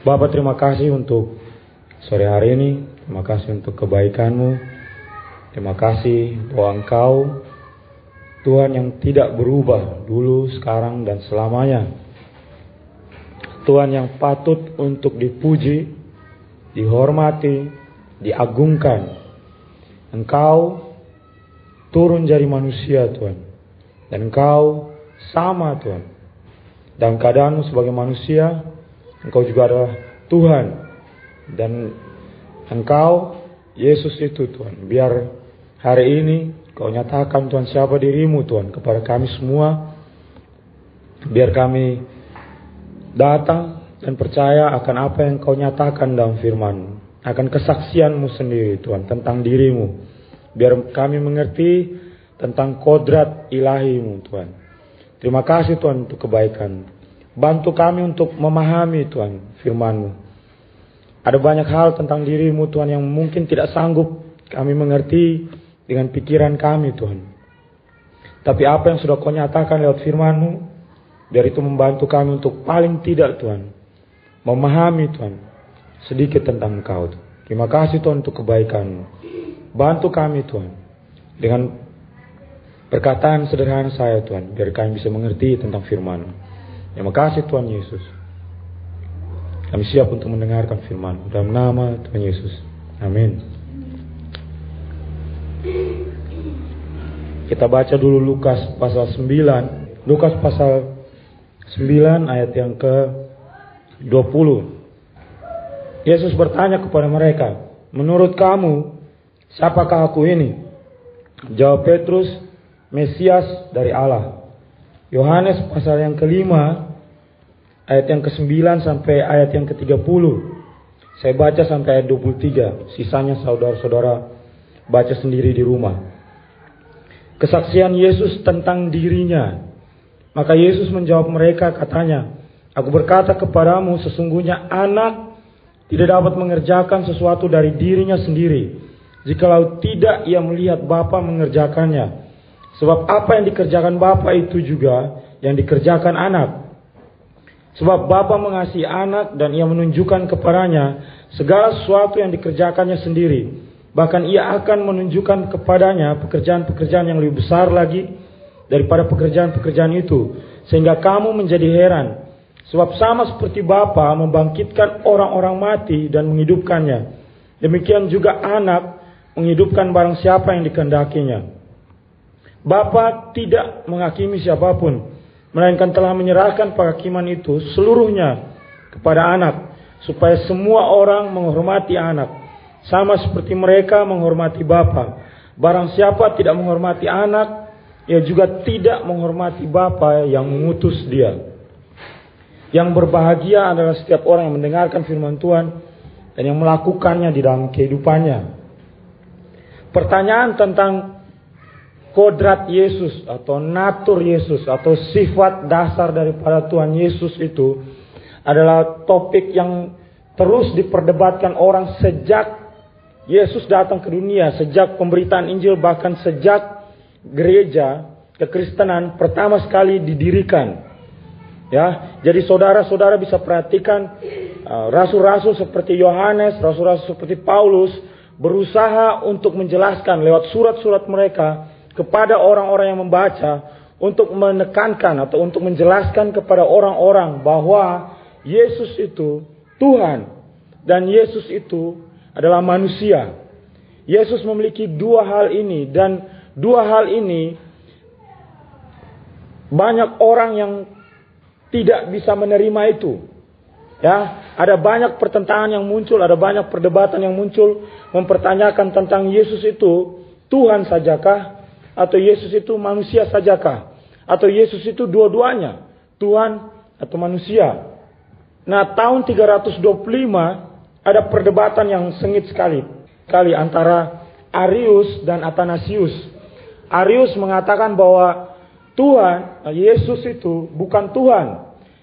Bapak terima kasih untuk sore hari ini. Terima kasih untuk kebaikanmu. Terima kasih bahwa Engkau Tuhan yang tidak berubah dulu, sekarang, dan selamanya. Tuhan yang patut untuk dipuji, dihormati, diagungkan. Engkau turun jadi manusia Tuhan. Dan Engkau sama Tuhan. Dalam keadaanmu sebagai manusia, Engkau juga adalah Tuhan. Dan Engkau, Yesus itu Tuhan. Biar hari ini Kau nyatakan Tuhan siapa dirimu Tuhan kepada kami semua. Biar kami datang dan percaya akan apa yang kau nyatakan dalam firman Akan kesaksianmu sendiri Tuhan tentang dirimu. Biar kami mengerti tentang kodrat ilahimu Tuhan. Terima kasih Tuhan untuk kebaikan. Bantu kami untuk memahami Tuhan firmanmu. Ada banyak hal tentang dirimu Tuhan yang mungkin tidak sanggup kami mengerti dengan pikiran kami Tuhan. Tapi apa yang sudah kau nyatakan lewat firman-Mu, biar itu membantu kami untuk paling tidak Tuhan, memahami Tuhan, sedikit tentang Engkau. Terima kasih Tuhan untuk kebaikan-Mu. Bantu kami Tuhan, dengan perkataan sederhana saya Tuhan, biar kami bisa mengerti tentang firman-Mu. Terima kasih Tuhan Yesus. Kami siap untuk mendengarkan firman Dalam nama Tuhan Yesus. Amin. Kita baca dulu Lukas pasal 9. Lukas pasal 9 ayat yang ke 20. Yesus bertanya kepada mereka, "Menurut kamu, siapakah aku ini?" Jawab Petrus, "Mesias dari Allah." Yohanes pasal yang kelima ayat yang ke-9 sampai ayat yang ke-30. Saya baca sampai ayat 23. Sisanya saudara-saudara Baca sendiri di rumah. Kesaksian Yesus tentang dirinya. Maka Yesus menjawab mereka katanya, Aku berkata kepadamu sesungguhnya anak tidak dapat mengerjakan sesuatu dari dirinya sendiri. Jikalau tidak ia melihat Bapa mengerjakannya. Sebab apa yang dikerjakan Bapa itu juga yang dikerjakan anak. Sebab Bapa mengasihi anak dan ia menunjukkan kepadanya segala sesuatu yang dikerjakannya sendiri. Bahkan ia akan menunjukkan kepadanya pekerjaan-pekerjaan yang lebih besar lagi daripada pekerjaan-pekerjaan itu. Sehingga kamu menjadi heran. Sebab sama seperti Bapa membangkitkan orang-orang mati dan menghidupkannya. Demikian juga anak menghidupkan barang siapa yang dikehendakinya. Bapa tidak menghakimi siapa pun. Melainkan telah menyerahkan penghakiman itu seluruhnya kepada anak. Supaya semua orang menghormati anak sama seperti mereka menghormati Bapa. Barang siapa tidak menghormati anak, ia juga tidak menghormati Bapa yang mengutus dia. Yang berbahagia adalah setiap orang yang mendengarkan firman Tuhan dan yang melakukannya di dalam kehidupannya. Pertanyaan tentang kodrat Yesus atau natur Yesus atau sifat dasar daripada Tuhan Yesus itu adalah topik yang terus diperdebatkan orang sejak Yesus datang ke dunia sejak pemberitaan Injil bahkan sejak gereja kekristenan pertama sekali didirikan. Ya, jadi saudara-saudara bisa perhatikan uh, rasul-rasul uh, seperti Yohanes, rasul-rasul seperti Paulus berusaha untuk menjelaskan lewat surat-surat mereka kepada orang-orang yang membaca untuk menekankan atau untuk menjelaskan kepada orang-orang bahwa Yesus itu Tuhan dan Yesus itu adalah manusia. Yesus memiliki dua hal ini dan dua hal ini banyak orang yang tidak bisa menerima itu. Ya, ada banyak pertentangan yang muncul, ada banyak perdebatan yang muncul mempertanyakan tentang Yesus itu Tuhan sajakah atau Yesus itu manusia sajakah atau Yesus itu dua-duanya, Tuhan atau manusia. Nah, tahun 325 ada perdebatan yang sengit sekali kali antara Arius dan Athanasius. Arius mengatakan bahwa Tuhan, Yesus itu bukan Tuhan.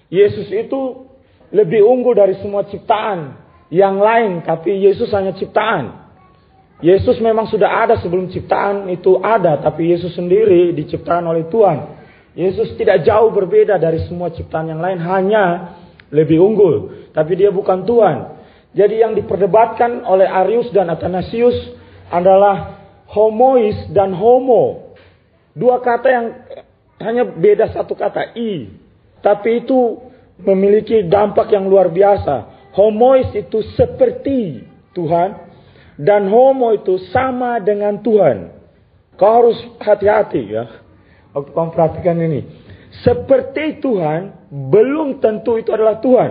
Yesus itu lebih unggul dari semua ciptaan yang lain, tapi Yesus hanya ciptaan. Yesus memang sudah ada sebelum ciptaan itu ada, tapi Yesus sendiri diciptakan oleh Tuhan. Yesus tidak jauh berbeda dari semua ciptaan yang lain, hanya lebih unggul. tapi dia bukan Tuhan. Jadi yang diperdebatkan oleh Arius dan Athanasius adalah homois dan homo. Dua kata yang hanya beda satu kata i. Tapi itu memiliki dampak yang luar biasa. Homois itu seperti Tuhan dan homo itu sama dengan Tuhan. Kau harus hati-hati ya. Waktu kau perhatikan ini. Seperti Tuhan belum tentu itu adalah Tuhan.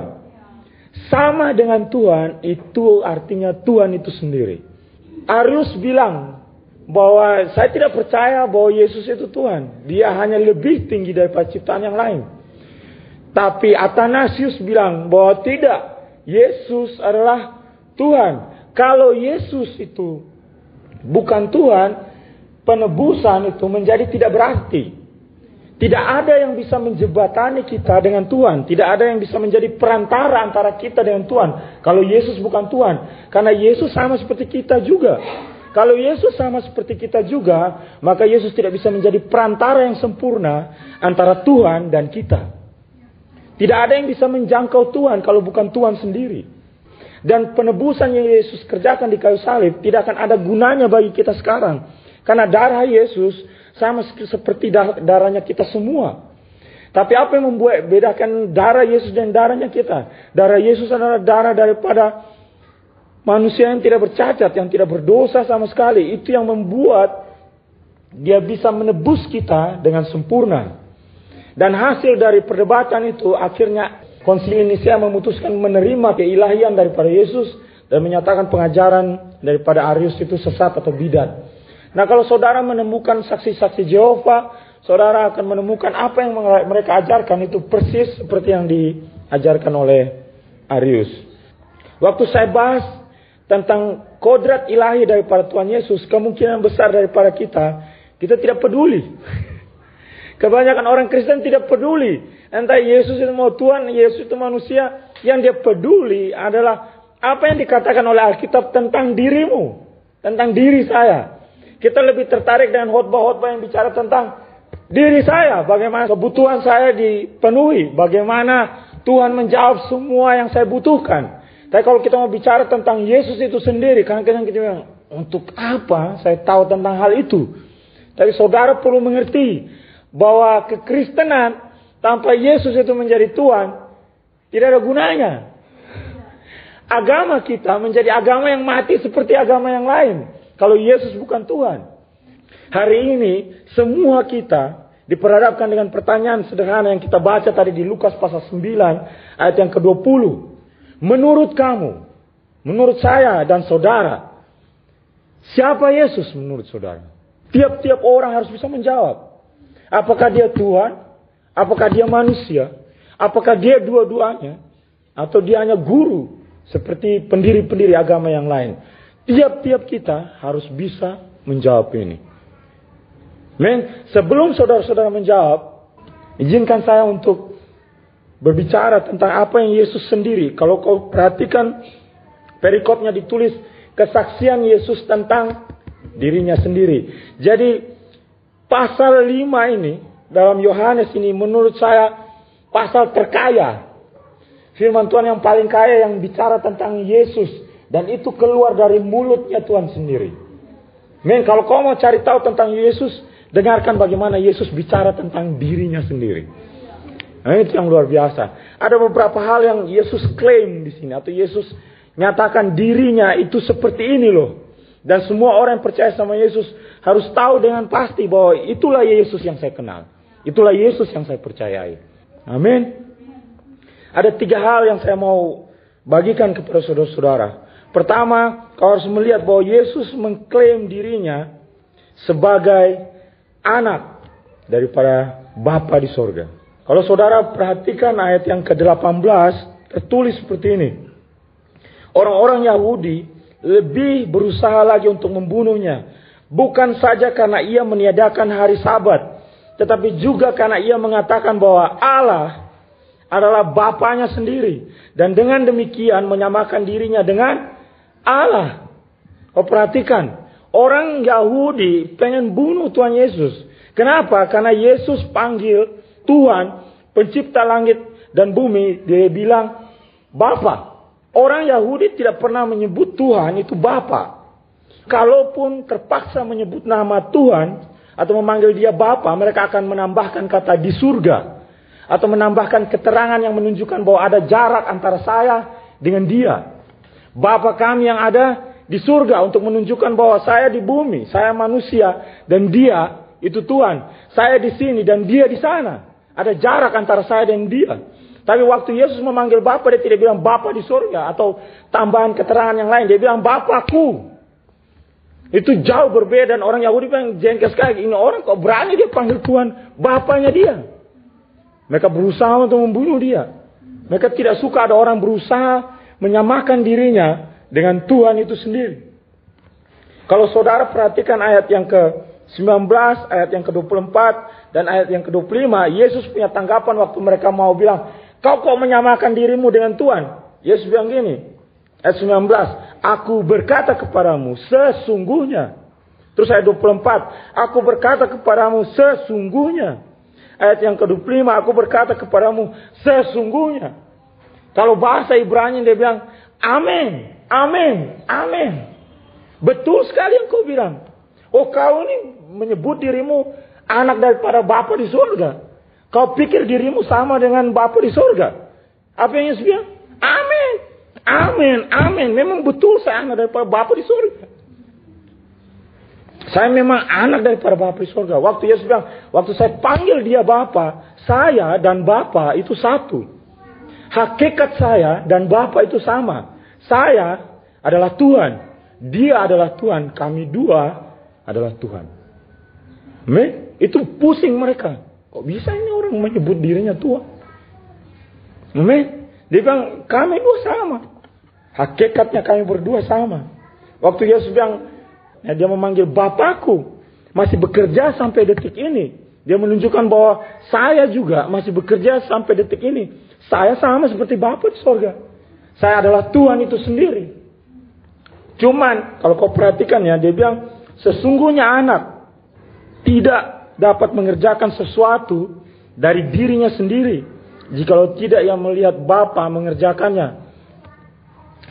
Sama dengan Tuhan itu artinya Tuhan itu sendiri. Arius bilang bahwa saya tidak percaya bahwa Yesus itu Tuhan. Dia hanya lebih tinggi daripada ciptaan yang lain. Tapi Athanasius bilang bahwa tidak. Yesus adalah Tuhan. Kalau Yesus itu bukan Tuhan, penebusan itu menjadi tidak berarti. Tidak ada yang bisa menjebatani kita dengan Tuhan. Tidak ada yang bisa menjadi perantara antara kita dengan Tuhan. Kalau Yesus bukan Tuhan. Karena Yesus sama seperti kita juga. Kalau Yesus sama seperti kita juga, maka Yesus tidak bisa menjadi perantara yang sempurna antara Tuhan dan kita. Tidak ada yang bisa menjangkau Tuhan kalau bukan Tuhan sendiri. Dan penebusan yang Yesus kerjakan di kayu salib tidak akan ada gunanya bagi kita sekarang. Karena darah Yesus sama seperti darahnya kita semua. Tapi apa yang membuat bedakan darah Yesus dan darahnya kita? Darah Yesus adalah darah daripada manusia yang tidak bercacat, yang tidak berdosa sama sekali. Itu yang membuat dia bisa menebus kita dengan sempurna. Dan hasil dari perdebatan itu akhirnya konsili Nicea memutuskan menerima keilahian daripada Yesus dan menyatakan pengajaran daripada Arius itu sesat atau bidat. Nah kalau saudara menemukan saksi-saksi Jehovah, saudara akan menemukan apa yang mereka ajarkan itu persis seperti yang diajarkan oleh Arius. Waktu saya bahas tentang kodrat ilahi daripada Tuhan Yesus, kemungkinan besar daripada kita, kita tidak peduli. Kebanyakan orang Kristen tidak peduli. Entah Yesus itu mau Tuhan, Yesus itu manusia. Yang dia peduli adalah apa yang dikatakan oleh Alkitab tentang dirimu. Tentang diri saya. Kita lebih tertarik dengan khotbah-khotbah yang bicara tentang diri saya, bagaimana kebutuhan saya dipenuhi, bagaimana Tuhan menjawab semua yang saya butuhkan. Tapi kalau kita mau bicara tentang Yesus itu sendiri, karena kita bilang, untuk apa saya tahu tentang hal itu? Tapi saudara perlu mengerti bahwa kekristenan tanpa Yesus itu menjadi Tuhan tidak ada gunanya. Agama kita menjadi agama yang mati seperti agama yang lain. Kalau Yesus bukan Tuhan. Hari ini semua kita diperhadapkan dengan pertanyaan sederhana yang kita baca tadi di Lukas pasal 9 ayat yang ke-20. Menurut kamu, menurut saya dan saudara, siapa Yesus menurut saudara? Tiap-tiap orang harus bisa menjawab. Apakah dia Tuhan? Apakah dia manusia? Apakah dia dua-duanya? Atau dia hanya guru seperti pendiri-pendiri agama yang lain? Tiap-tiap kita harus bisa menjawab ini. Men, sebelum saudara-saudara menjawab, izinkan saya untuk berbicara tentang apa yang Yesus sendiri. Kalau kau perhatikan perikopnya ditulis kesaksian Yesus tentang dirinya sendiri. Jadi pasal 5 ini dalam Yohanes ini menurut saya pasal terkaya. Firman Tuhan yang paling kaya yang bicara tentang Yesus dan itu keluar dari mulutnya Tuhan sendiri. Men, kalau kau mau cari tahu tentang Yesus, dengarkan bagaimana Yesus bicara tentang dirinya sendiri. Nah, itu yang luar biasa. Ada beberapa hal yang Yesus klaim di sini atau Yesus nyatakan dirinya itu seperti ini loh. Dan semua orang yang percaya sama Yesus harus tahu dengan pasti bahwa itulah Yesus yang saya kenal. Itulah Yesus yang saya percayai. Amin. Ada tiga hal yang saya mau bagikan kepada saudara-saudara. Pertama, kau harus melihat bahwa Yesus mengklaim dirinya sebagai anak daripada Bapa di sorga. Kalau saudara perhatikan ayat yang ke-18, tertulis seperti ini. Orang-orang Yahudi lebih berusaha lagi untuk membunuhnya. Bukan saja karena ia meniadakan hari sabat. Tetapi juga karena ia mengatakan bahwa Allah adalah Bapaknya sendiri. Dan dengan demikian menyamakan dirinya dengan Allah. Oh perhatikan, orang Yahudi pengen bunuh Tuhan Yesus. Kenapa? Karena Yesus panggil Tuhan, pencipta langit dan bumi. Dia bilang, Bapa. Orang Yahudi tidak pernah menyebut Tuhan itu Bapa. Kalaupun terpaksa menyebut nama Tuhan atau memanggil dia Bapa, mereka akan menambahkan kata di surga. Atau menambahkan keterangan yang menunjukkan bahwa ada jarak antara saya dengan dia. Bapa kami yang ada di surga untuk menunjukkan bahwa saya di bumi, saya manusia dan dia itu Tuhan. Saya di sini dan dia di sana. Ada jarak antara saya dan dia. Tapi waktu Yesus memanggil Bapa, dia tidak bilang Bapa di surga atau tambahan keterangan yang lain. Dia bilang Bapakku. Itu jauh berbeda dan orang Yahudi bilang jengkel sekali. Ini orang kok berani dia panggil Tuhan Bapaknya dia. Mereka berusaha untuk membunuh dia. Mereka tidak suka ada orang berusaha menyamakan dirinya dengan Tuhan itu sendiri. Kalau saudara perhatikan ayat yang ke-19, ayat yang ke-24, dan ayat yang ke-25, Yesus punya tanggapan waktu mereka mau bilang, Kau kok menyamakan dirimu dengan Tuhan? Yesus bilang gini, ayat 19, Aku berkata kepadamu, sesungguhnya. Terus ayat 24, Aku berkata kepadamu, sesungguhnya. Ayat yang ke-25, Aku berkata kepadamu, sesungguhnya. Kalau bahasa Ibrani dia bilang, Amin, amin, amin. Betul sekali yang kau bilang. Oh kau ini menyebut dirimu anak daripada Bapa di surga. Kau pikir dirimu sama dengan Bapa di surga. Apa yang Yesus bilang? Amin. Amin. Amin. Memang betul saya anak daripada Bapa di surga. Saya memang anak daripada Bapa di surga. Waktu Yesus bilang, waktu saya panggil dia Bapa, saya dan Bapa itu satu. Hakikat saya dan Bapa itu sama. Saya adalah Tuhan. Dia adalah Tuhan. Kami dua adalah Tuhan. Me? Itu pusing mereka. Kok bisa ini orang menyebut dirinya Tuhan? Me? Dia bilang, kami dua sama. Hakikatnya kami berdua sama. Waktu Yesus bilang, ya, dia memanggil Bapakku. Masih bekerja sampai detik ini. Dia menunjukkan bahwa saya juga masih bekerja sampai detik ini. Saya sama seperti Bapak di sorga. Saya adalah Tuhan itu sendiri. Cuman kalau kau perhatikan ya, dia bilang sesungguhnya anak tidak dapat mengerjakan sesuatu dari dirinya sendiri jikalau tidak yang melihat Bapa mengerjakannya.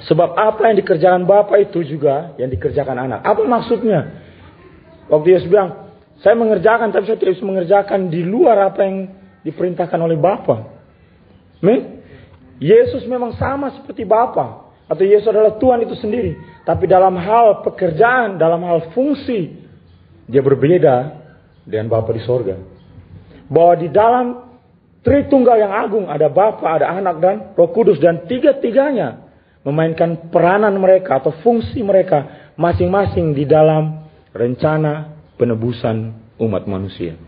Sebab apa yang dikerjakan Bapa itu juga yang dikerjakan anak. Apa maksudnya? Waktu Yesus bilang, saya mengerjakan tapi saya tidak bisa mengerjakan di luar apa yang diperintahkan oleh Bapa. Yesus memang sama seperti Bapa. Atau Yesus adalah Tuhan itu sendiri. Tapi dalam hal pekerjaan, dalam hal fungsi, dia berbeda dengan Bapa di sorga. Bahwa di dalam Tritunggal yang agung ada Bapa, ada Anak dan Roh Kudus dan tiga-tiganya memainkan peranan mereka atau fungsi mereka masing-masing di dalam rencana penebusan umat manusia.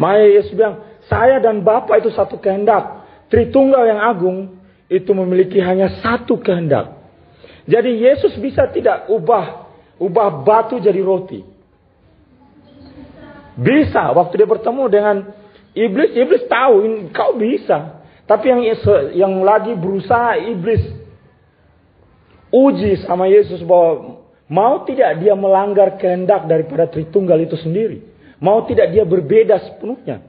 Maya Yesus bilang, saya dan Bapa itu satu kehendak. Tritunggal yang agung itu memiliki hanya satu kehendak. Jadi Yesus bisa tidak ubah ubah batu jadi roti. Bisa waktu dia bertemu dengan iblis, iblis tahu kau bisa. Tapi yang yang lagi berusaha iblis uji sama Yesus bahwa mau tidak dia melanggar kehendak daripada Tritunggal itu sendiri. Mau tidak dia berbeda sepenuhnya.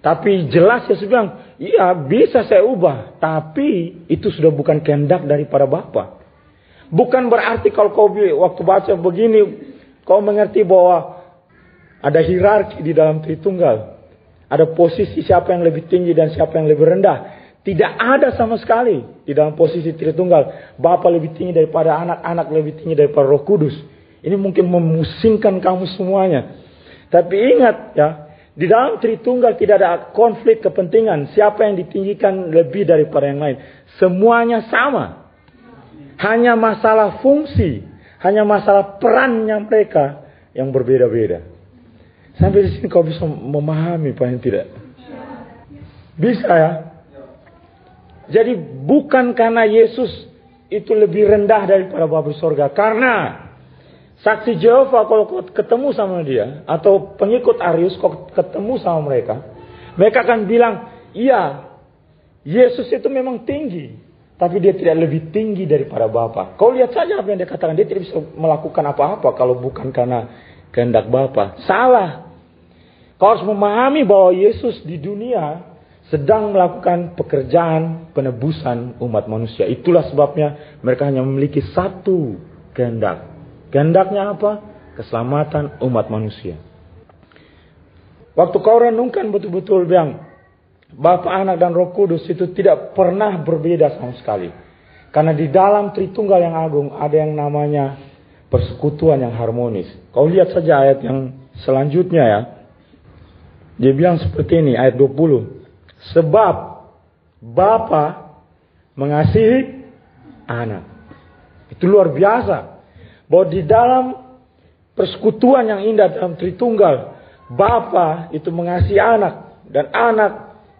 Tapi jelas Yesus bilang, iya bisa saya ubah. Tapi itu sudah bukan kehendak daripada Bapa. Bukan berarti kalau kau waktu baca begini, kau mengerti bahwa ada hierarki di dalam Tritunggal. Ada posisi siapa yang lebih tinggi dan siapa yang lebih rendah. Tidak ada sama sekali di dalam posisi Tritunggal. Bapa lebih tinggi daripada anak, anak lebih tinggi daripada roh kudus. Ini mungkin memusingkan kamu semuanya. Tapi ingat ya, di dalam Tritunggal tidak ada konflik kepentingan. Siapa yang ditinggikan lebih daripada yang lain. Semuanya sama. Hanya masalah fungsi. Hanya masalah perannya mereka yang berbeda-beda. Sampai di sini kau bisa memahami paling tidak. Bisa ya. Jadi bukan karena Yesus itu lebih rendah daripada Bapa surga. Karena Saksi Jehova kalau ketemu sama dia atau pengikut Arius kau ketemu sama mereka, mereka akan bilang, "Iya, Yesus itu memang tinggi, tapi dia tidak lebih tinggi daripada Bapa." Kau lihat saja apa yang dia katakan, dia tidak bisa melakukan apa-apa kalau bukan karena kehendak Bapa. Salah. Kau harus memahami bahwa Yesus di dunia sedang melakukan pekerjaan penebusan umat manusia. Itulah sebabnya mereka hanya memiliki satu kehendak. Kehendaknya apa? Keselamatan umat manusia. Waktu kau renungkan betul-betul bilang, Bapa, Anak, dan Roh Kudus itu tidak pernah berbeda sama sekali. Karena di dalam Tritunggal yang agung ada yang namanya persekutuan yang harmonis. Kau lihat saja ayat yang selanjutnya ya. Dia bilang seperti ini, ayat 20. Sebab Bapa mengasihi anak. Itu luar biasa. Bahwa di dalam persekutuan yang indah dalam Tritunggal, Bapa itu mengasihi anak dan anak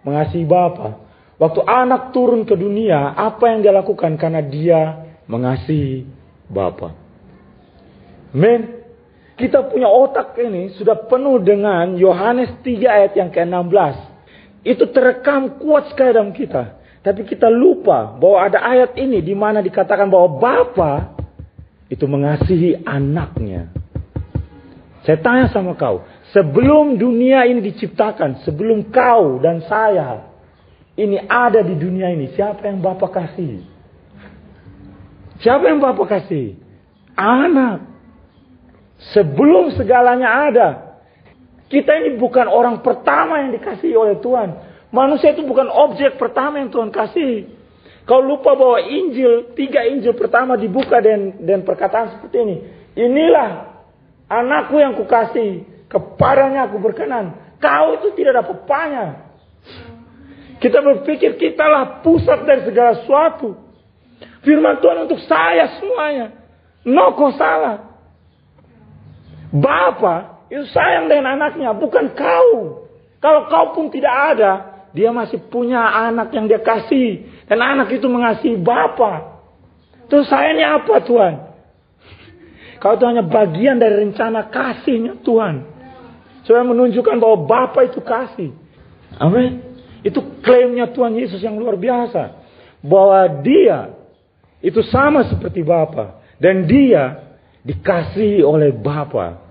mengasihi Bapa. Waktu anak turun ke dunia, apa yang dia lakukan karena dia mengasihi Bapa. Men, kita punya otak ini sudah penuh dengan Yohanes 3 ayat yang ke-16. Itu terekam kuat sekali dalam kita. Tapi kita lupa bahwa ada ayat ini di mana dikatakan bahwa Bapa itu mengasihi anaknya. Saya tanya sama kau, sebelum dunia ini diciptakan, sebelum kau dan saya ini ada di dunia ini, siapa yang Bapak kasih? Siapa yang Bapak kasih? Anak. Sebelum segalanya ada, kita ini bukan orang pertama yang dikasih oleh Tuhan. Manusia itu bukan objek pertama yang Tuhan kasih. Kau lupa bahwa Injil, tiga Injil pertama dibuka dan, dan perkataan seperti ini. Inilah anakku yang kukasih, kepadanya aku berkenan. Kau itu tidak ada papanya. Kita berpikir kitalah pusat dari segala sesuatu. Firman Tuhan untuk saya semuanya. No kau salah. Bapak itu sayang dengan anaknya, bukan kau. Kalau kau pun tidak ada, dia masih punya anak yang dia kasih. Dan anak itu mengasihi Bapa. Terus sayangnya apa Tuhan? Kau itu hanya bagian dari rencana kasihnya Tuhan. Supaya menunjukkan bahwa Bapa itu kasih. Amin. Itu klaimnya Tuhan Yesus yang luar biasa. Bahwa dia itu sama seperti Bapa. Dan dia dikasihi oleh Bapa.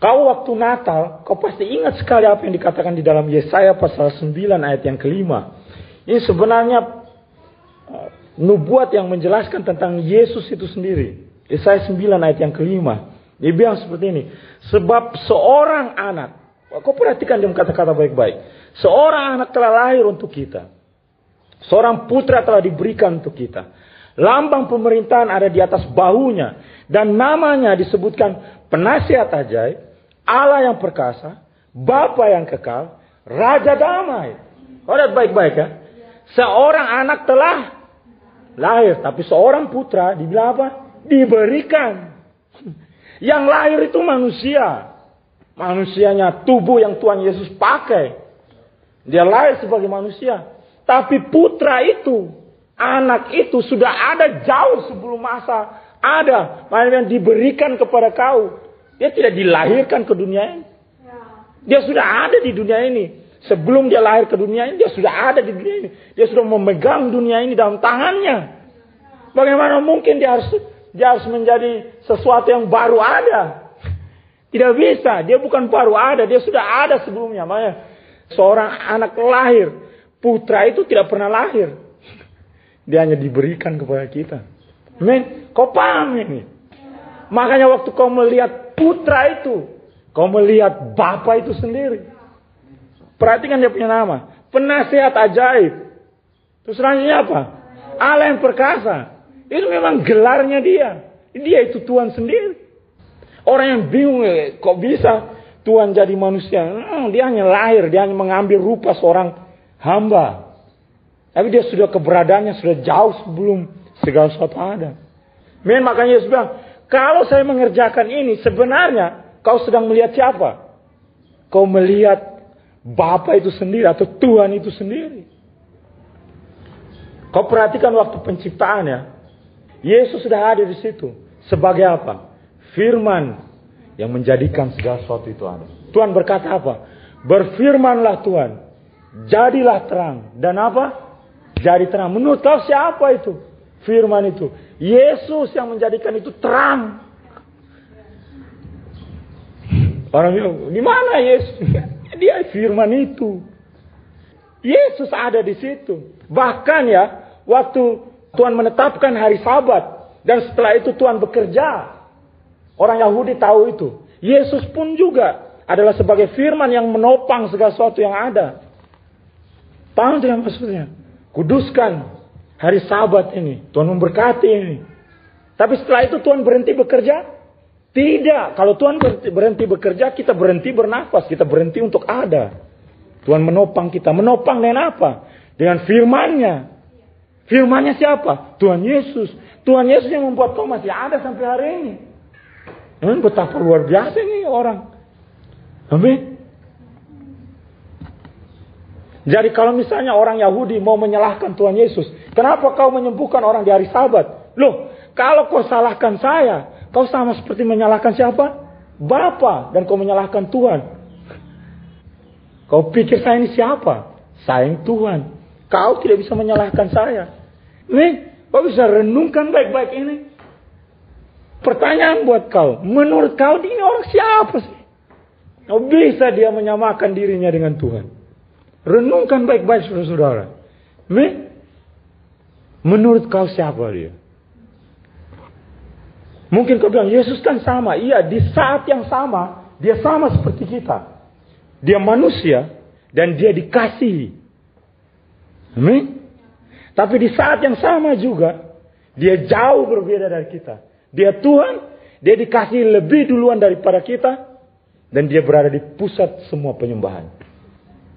Kau waktu Natal, kau pasti ingat sekali apa yang dikatakan di dalam Yesaya pasal 9 ayat yang kelima. Ini sebenarnya uh, nubuat yang menjelaskan tentang Yesus itu sendiri. Yesaya 9 ayat yang kelima. Dia bilang seperti ini. Sebab seorang anak, kau perhatikan dia kata-kata baik-baik. Seorang anak telah lahir untuk kita. Seorang putra telah diberikan untuk kita. Lambang pemerintahan ada di atas bahunya. Dan namanya disebutkan penasihat ajaib, Allah yang perkasa, Bapa yang kekal, Raja damai. Kau lihat baik-baik ya. Seorang anak telah lahir, tapi seorang putra dibilang apa? Diberikan. Yang lahir itu manusia. Manusianya tubuh yang Tuhan Yesus pakai. Dia lahir sebagai manusia. Tapi putra itu, anak itu sudah ada jauh sebelum masa ada. Makanya diberikan kepada kau. Dia tidak dilahirkan ke dunia ini. Dia sudah ada di dunia ini. Sebelum dia lahir ke dunia ini, dia sudah ada di dunia ini. Dia sudah memegang dunia ini dalam tangannya. Bagaimana mungkin dia harus dia harus menjadi sesuatu yang baru ada? Tidak bisa. Dia bukan baru ada. Dia sudah ada sebelumnya. Makanya seorang anak lahir. Putra itu tidak pernah lahir. Dia hanya diberikan kepada kita. Men, kau paham ini? Makanya waktu kau melihat putra itu. Kau melihat Bapak itu sendiri. Perhatikan dia punya nama. Penasihat ajaib. Terus selanjutnya apa? Allah yang perkasa. Itu memang gelarnya dia. Dia itu Tuhan sendiri. Orang yang bingung, eh, kok bisa Tuhan jadi manusia? Hmm, dia hanya lahir, dia hanya mengambil rupa seorang hamba. Tapi dia sudah keberadaannya sudah jauh sebelum segala sesuatu ada. Men makanya Yesus bilang, kalau saya mengerjakan ini, sebenarnya kau sedang melihat siapa? Kau melihat Bapa itu sendiri atau Tuhan itu sendiri. Kau perhatikan waktu penciptaan ya. Yesus sudah ada di situ. Sebagai apa? Firman yang menjadikan segala sesuatu itu ada. Tuhan berkata apa? Berfirmanlah Tuhan. Jadilah terang. Dan apa? Jadi terang. Menurut kau siapa itu? Firman itu. Yesus yang menjadikan itu terang. Orang bilang, di mana Yesus? Dia firman itu. Yesus ada di situ. Bahkan ya, waktu Tuhan menetapkan hari Sabat dan setelah itu Tuhan bekerja. Orang Yahudi tahu itu. Yesus pun juga adalah sebagai firman yang menopang segala sesuatu yang ada. Paham tidak maksudnya? Kuduskan hari Sabat ini. Tuhan memberkati ini. Tapi setelah itu Tuhan berhenti bekerja? Tidak. Kalau Tuhan berhenti bekerja, kita berhenti bernafas. Kita berhenti untuk ada. Tuhan menopang kita. Menopang dengan apa? Dengan firmannya. Firmannya siapa? Tuhan Yesus. Tuhan Yesus yang membuat kau masih ada sampai hari ini. Hmm, betapa luar biasa ini orang. Amin. Jadi kalau misalnya orang Yahudi mau menyalahkan Tuhan Yesus. Kenapa kau menyembuhkan orang di hari sabat? Loh, kalau kau salahkan saya, Kau sama seperti menyalahkan siapa? Bapa dan kau menyalahkan Tuhan. Kau pikir saya ini siapa? Sayang Tuhan. Kau tidak bisa menyalahkan saya. Nih, kau bisa renungkan baik-baik ini. Pertanyaan buat kau. Menurut kau ini orang siapa sih? Kau bisa dia menyamakan dirinya dengan Tuhan. Renungkan baik-baik saudara-saudara. Menurut kau siapa dia? Mungkin kau bilang, Yesus kan sama. Iya, di saat yang sama, dia sama seperti kita. Dia manusia, dan dia dikasihi. Amin. Tapi di saat yang sama juga, dia jauh berbeda dari kita. Dia Tuhan, dia dikasihi lebih duluan daripada kita, dan dia berada di pusat semua penyembahan.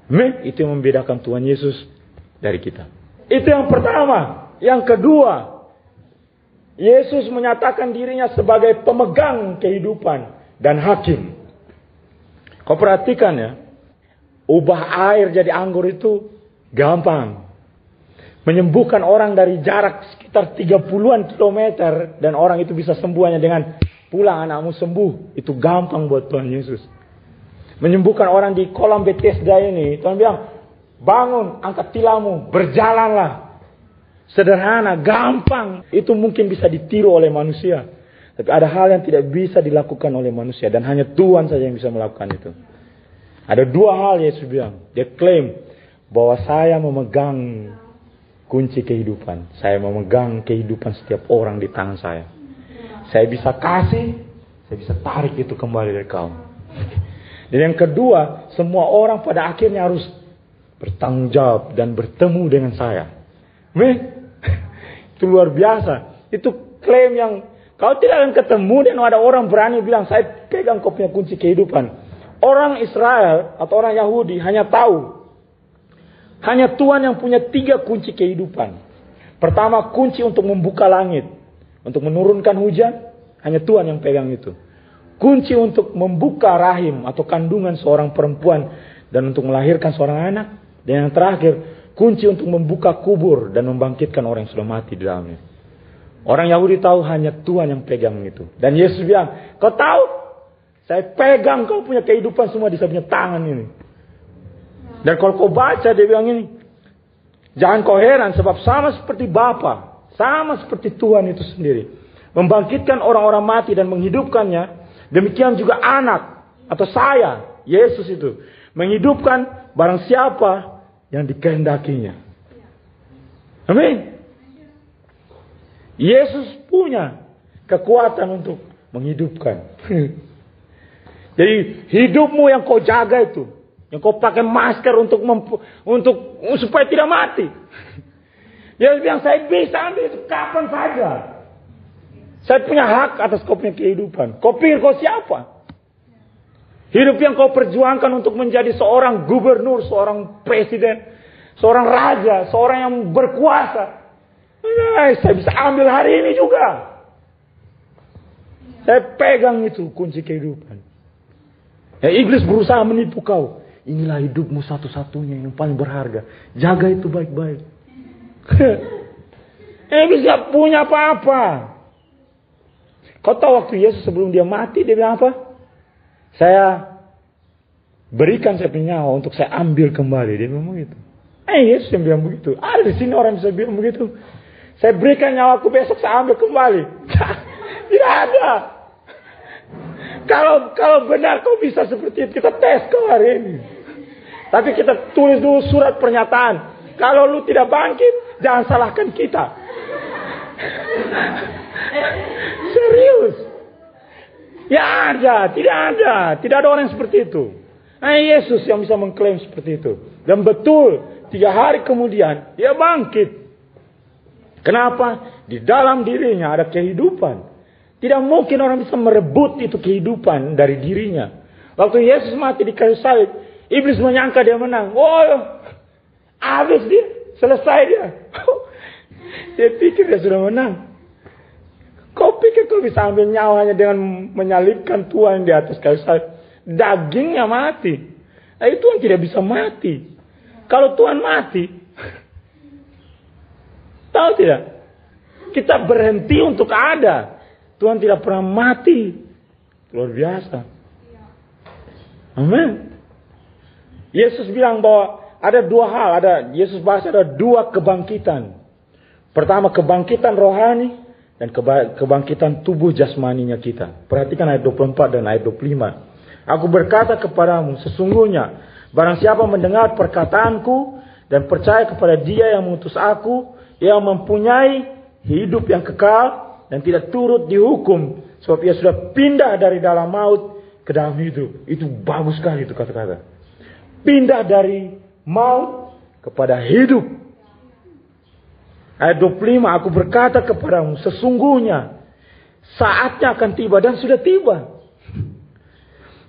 Amin. Itu yang membedakan Tuhan Yesus dari kita. Itu yang pertama. Yang kedua, Yesus menyatakan dirinya sebagai pemegang kehidupan dan hakim. Kau perhatikan ya, ubah air jadi anggur itu gampang. Menyembuhkan orang dari jarak sekitar 30-an kilometer dan orang itu bisa sembuh hanya dengan pulang anakmu sembuh. Itu gampang buat Tuhan Yesus. Menyembuhkan orang di kolam Bethesda ini, Tuhan bilang, bangun, angkat tilammu, berjalanlah. Sederhana, gampang. Itu mungkin bisa ditiru oleh manusia. Tapi ada hal yang tidak bisa dilakukan oleh manusia. Dan hanya Tuhan saja yang bisa melakukan itu. Ada dua hal Yesus bilang. Dia klaim bahwa saya memegang kunci kehidupan. Saya memegang kehidupan setiap orang di tangan saya. Saya bisa kasih, saya bisa tarik itu kembali dari kau. Dan yang kedua, semua orang pada akhirnya harus bertanggung jawab dan bertemu dengan saya. Amin. Itu luar biasa. Itu klaim yang kau tidak akan ketemu dan ada orang berani bilang saya pegang kau punya kunci kehidupan. Orang Israel atau orang Yahudi hanya tahu. Hanya Tuhan yang punya tiga kunci kehidupan. Pertama kunci untuk membuka langit. Untuk menurunkan hujan. Hanya Tuhan yang pegang itu. Kunci untuk membuka rahim atau kandungan seorang perempuan. Dan untuk melahirkan seorang anak. Dan yang terakhir kunci untuk membuka kubur dan membangkitkan orang yang sudah mati di dalamnya. Orang Yahudi tahu hanya Tuhan yang pegang itu. Dan Yesus bilang, kau tahu? Saya pegang kau punya kehidupan semua di punya tangan ini. Dan kalau kau baca dia bilang ini. Jangan kau heran sebab sama seperti Bapa, sama seperti Tuhan itu sendiri. Membangkitkan orang-orang mati dan menghidupkannya. Demikian juga anak atau saya, Yesus itu. Menghidupkan barang siapa yang dikehendakinya. Amin. Yesus punya kekuatan untuk menghidupkan. Jadi hidupmu yang kau jaga itu, yang kau pakai masker untuk untuk supaya tidak mati. Dia bilang saya bisa ambil itu kapan saja. Saya punya hak atas kau punya kehidupan. Kau pikir kau siapa? Hidup yang kau perjuangkan untuk menjadi seorang gubernur, seorang presiden, seorang raja, seorang yang berkuasa. Ya, saya bisa ambil hari ini juga. Saya pegang itu kunci kehidupan. Ya, iblis berusaha menipu kau. Inilah hidupmu satu-satunya yang paling berharga. Jaga itu baik-baik. iblis gak punya apa-apa. Kau tahu waktu Yesus sebelum dia mati, dia bilang apa? Saya berikan saya punya nyawa untuk saya ambil kembali. Dia ngomong itu. Eh Yesus yang bilang begitu. Ada di sini orang bisa bilang begitu. Saya berikan nyawaku besok saya ambil kembali. Tidak ada. Kalau kalau benar kau bisa seperti itu, kita tes kau hari ini. Tapi kita tulis dulu surat pernyataan. Kalau lu tidak bangkit, jangan salahkan kita. Serius. Ya ada, tidak ada. Tidak ada orang seperti itu. Hanya Yesus yang bisa mengklaim seperti itu. Dan betul, tiga hari kemudian, dia bangkit. Kenapa? Di dalam dirinya ada kehidupan. Tidak mungkin orang bisa merebut itu kehidupan dari dirinya. Waktu Yesus mati di kayu salib, iblis menyangka dia menang. Oh, habis dia, selesai dia. dia pikir dia sudah menang. Kau pikir kau bisa ambil nyawanya dengan menyalibkan Tuhan di atas kayu salib? Dagingnya mati. Nah, Tuhan tidak bisa mati. Kalau Tuhan mati, tahu tidak? Kita berhenti untuk ada. Tuhan tidak pernah mati. Luar biasa. Amin. Yesus bilang bahwa ada dua hal, ada Yesus bahas ada dua kebangkitan. Pertama kebangkitan rohani dan kebangkitan tubuh jasmaninya kita. Perhatikan ayat 24 dan ayat 25. Aku berkata kepadamu, sesungguhnya barang siapa mendengar perkataanku dan percaya kepada dia yang mengutus aku, yang mempunyai hidup yang kekal dan tidak turut dihukum. Sebab ia sudah pindah dari dalam maut ke dalam hidup. Itu bagus sekali itu kata-kata. Pindah dari maut kepada hidup. Ayat 25, aku berkata kepadamu, sesungguhnya saatnya akan tiba dan sudah tiba.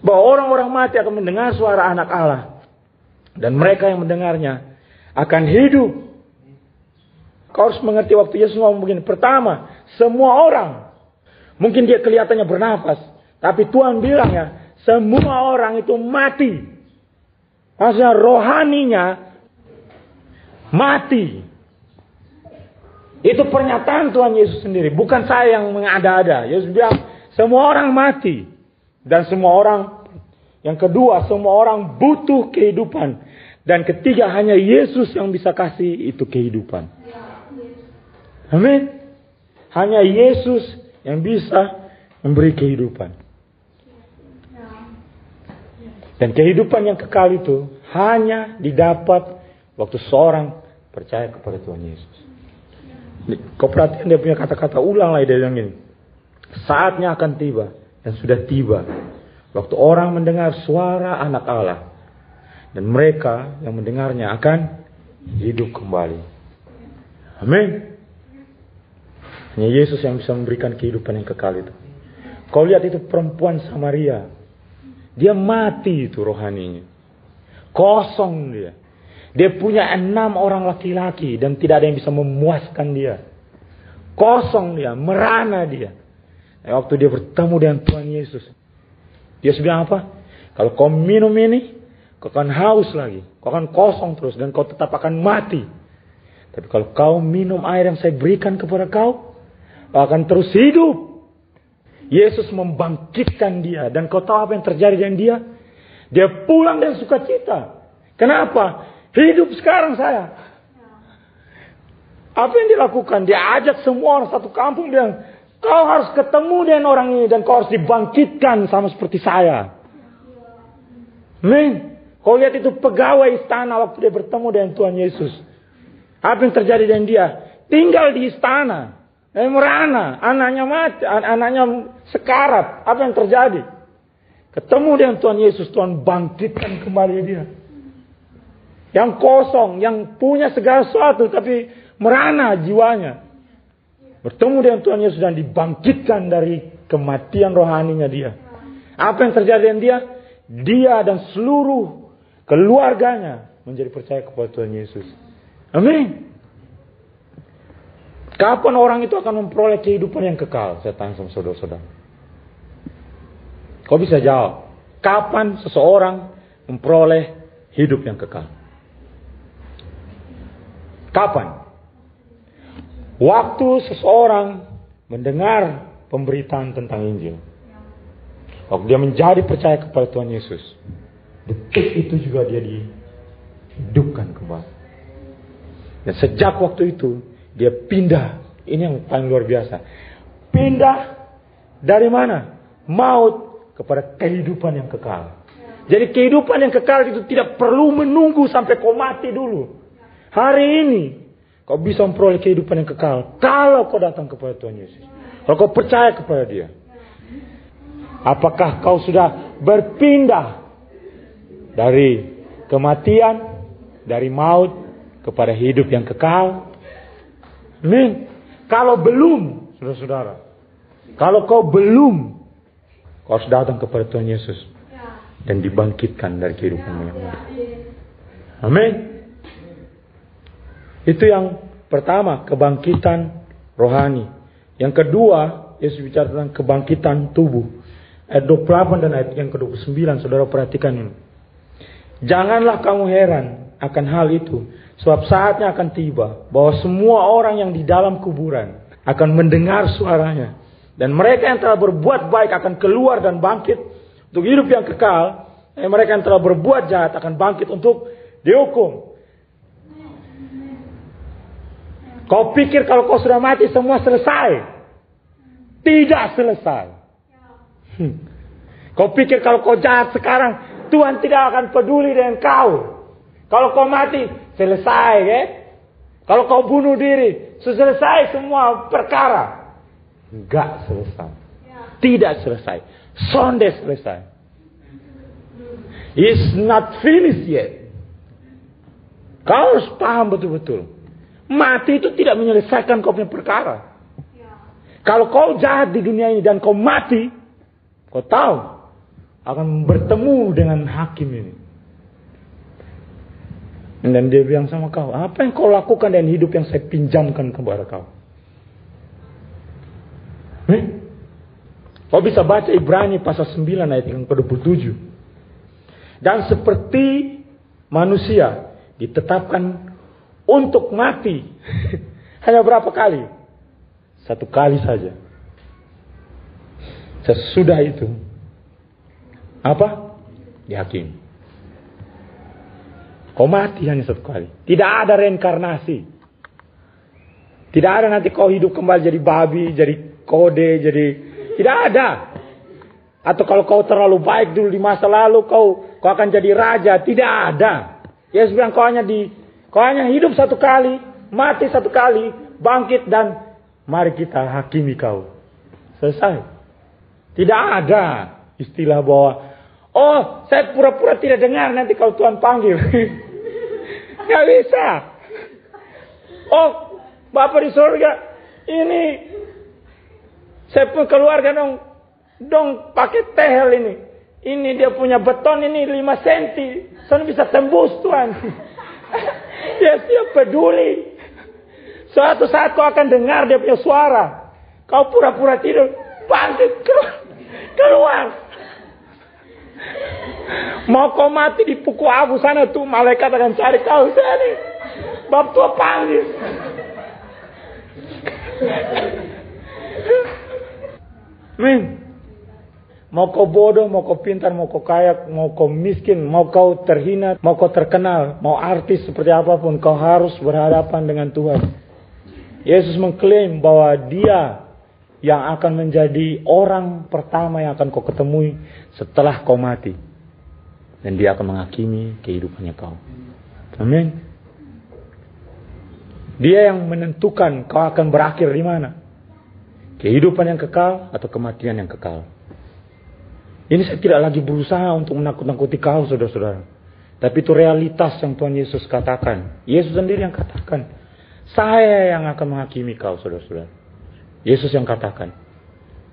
Bahwa orang-orang mati akan mendengar suara anak Allah. Dan mereka yang mendengarnya akan hidup. Kau harus mengerti waktu Yesus ngomong begini. Pertama, semua orang. Mungkin dia kelihatannya bernafas. Tapi Tuhan bilang ya, semua orang itu mati. Maksudnya rohaninya mati. Itu pernyataan Tuhan Yesus sendiri. Bukan saya yang mengada-ada. Yesus bilang, semua orang mati. Dan semua orang, yang kedua, semua orang butuh kehidupan. Dan ketiga, hanya Yesus yang bisa kasih itu kehidupan. Amin. Hanya Yesus yang bisa memberi kehidupan. Dan kehidupan yang kekal itu hanya didapat waktu seorang percaya kepada Tuhan Yesus. Kau perhatikan dia punya kata-kata ulang lagi dia bilang ini. Saatnya akan tiba dan sudah tiba. Waktu orang mendengar suara anak Allah. Dan mereka yang mendengarnya akan hidup kembali. Amin. Hanya Yesus yang bisa memberikan kehidupan yang kekal itu. Kau lihat itu perempuan Samaria. Dia mati itu rohaninya. Kosong dia. Dia punya enam orang laki-laki dan tidak ada yang bisa memuaskan dia. Kosong dia, merana dia. Nah, waktu dia bertemu dengan Tuhan Yesus. Dia bilang apa? Kalau kau minum ini, kau akan haus lagi. Kau akan kosong terus dan kau tetap akan mati. Tapi kalau kau minum air yang saya berikan kepada kau, kau akan terus hidup. Yesus membangkitkan dia. Dan kau tahu apa yang terjadi dengan dia? Dia pulang dengan sukacita. Kenapa? Hidup sekarang saya. Apa yang dilakukan? Dia ajak semua orang satu kampung bilang, kau harus ketemu dengan orang ini dan kau harus dibangkitkan sama seperti saya. Amin. Kau lihat itu pegawai istana waktu dia bertemu dengan Tuhan Yesus. Apa yang terjadi dengan dia? Tinggal di istana. Eh, merana, anaknya mati, anaknya sekarat. Apa yang terjadi? Ketemu dengan Tuhan Yesus, Tuhan bangkitkan kembali dia yang kosong, yang punya segala sesuatu tapi merana jiwanya. Bertemu dengan Tuhan Yesus dan dibangkitkan dari kematian rohaninya dia. Apa yang terjadi dengan dia? Dia dan seluruh keluarganya menjadi percaya kepada Tuhan Yesus. Amin. Kapan orang itu akan memperoleh kehidupan yang kekal? Saya tanya sama saudara-saudara. Kau bisa jawab. Kapan seseorang memperoleh hidup yang kekal? Kapan? Waktu seseorang mendengar pemberitaan tentang Injil. Waktu dia menjadi percaya kepada Tuhan Yesus. Detik itu juga dia dihidupkan kembali. Dan sejak waktu itu dia pindah. Ini yang paling luar biasa. Pindah dari mana? Maut kepada kehidupan yang kekal. Jadi kehidupan yang kekal itu tidak perlu menunggu sampai kau mati dulu. Hari ini kau bisa memperoleh kehidupan yang kekal kalau kau datang kepada Tuhan Yesus. Kalau kau percaya kepada Dia. Apakah kau sudah berpindah dari kematian, dari maut kepada hidup yang kekal? Amin. Kalau belum, saudara-saudara, kalau kau belum, kau harus datang kepada Tuhan Yesus dan dibangkitkan dari kehidupan yang baru. Amin. Itu yang pertama, kebangkitan rohani. Yang kedua, Yesus bicara tentang kebangkitan tubuh. Ayat 28 dan ayat yang ke-29, saudara perhatikan ini. Janganlah kamu heran akan hal itu. Sebab saatnya akan tiba bahwa semua orang yang di dalam kuburan akan mendengar suaranya. Dan mereka yang telah berbuat baik akan keluar dan bangkit untuk hidup yang kekal, eh, mereka yang telah berbuat jahat akan bangkit untuk dihukum. Kau pikir kalau kau sudah mati semua selesai? Tidak selesai. Hmm. Kau pikir kalau kau jahat sekarang Tuhan tidak akan peduli dengan kau. Kalau kau mati selesai ya. Kalau kau bunuh diri selesai semua perkara. Enggak selesai. Tidak selesai. Sonde selesai. It's not finished yet. Kau harus paham betul-betul. Mati itu tidak menyelesaikan kau punya perkara. Kalau kau jahat di dunia ini dan kau mati, kau tahu akan bertemu dengan hakim ini. Dan dia bilang sama kau, apa yang kau lakukan dengan hidup yang saya pinjamkan kepada kau? Hmm? Kau bisa baca Ibrani pasal 9 ayat yang ke-27. Dan seperti manusia ditetapkan untuk mati. Hanya berapa kali? Satu kali saja. Sesudah itu. Apa? Dihakim. Kau mati hanya satu kali. Tidak ada reinkarnasi. Tidak ada nanti kau hidup kembali jadi babi, jadi kode, jadi tidak ada. Atau kalau kau terlalu baik dulu di masa lalu, kau kau akan jadi raja. Tidak ada. Yesus bilang kau hanya di kau hanya hidup satu kali, mati satu kali, bangkit dan mari kita hakimi kau. Selesai. Tidak ada istilah bahwa oh saya pura-pura tidak dengar nanti kalau Tuhan panggil. Gak bisa. Oh Bapak di surga ini saya pun keluarga dong, dong pakai tehel ini. Ini dia punya beton ini 5 cm. Saya bisa tembus Tuhan. dia siap peduli. Suatu saat kau akan dengar dia punya suara. Kau pura-pura tidur. Bangkit keluar. keluar. Mau kau mati di pukul abu sana tuh malaikat akan cari kau sini. Bab tua panggil. Amin. Mau kau bodoh, mau kau pintar, mau kau kaya, mau kau miskin, mau kau terhina, mau kau terkenal, mau artis seperti apa pun, kau harus berhadapan dengan Tuhan. Yesus mengklaim bahwa dia yang akan menjadi orang pertama yang akan kau ketemui setelah kau mati. Dan dia akan menghakimi kehidupannya kau. Amin. Dia yang menentukan kau akan berakhir di mana. Kehidupan yang kekal atau kematian yang kekal. Ini saya tidak lagi berusaha untuk menakut-nakuti kau saudara-saudara. Tapi itu realitas yang Tuhan Yesus katakan. Yesus sendiri yang katakan. Saya yang akan menghakimi kau saudara-saudara. Yesus yang katakan.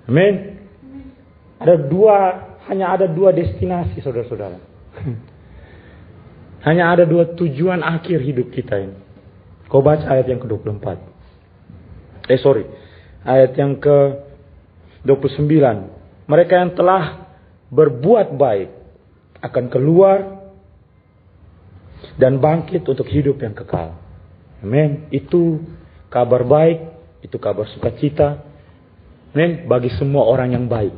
Amin. Ada dua, hanya ada dua destinasi saudara-saudara. hanya ada dua tujuan akhir hidup kita ini. Kau baca ayat yang ke-24. Eh sorry ayat yang ke 29. Mereka yang telah berbuat baik akan keluar dan bangkit untuk hidup yang kekal. Amin. Itu kabar baik, itu kabar sukacita. Amin. Bagi semua orang yang baik.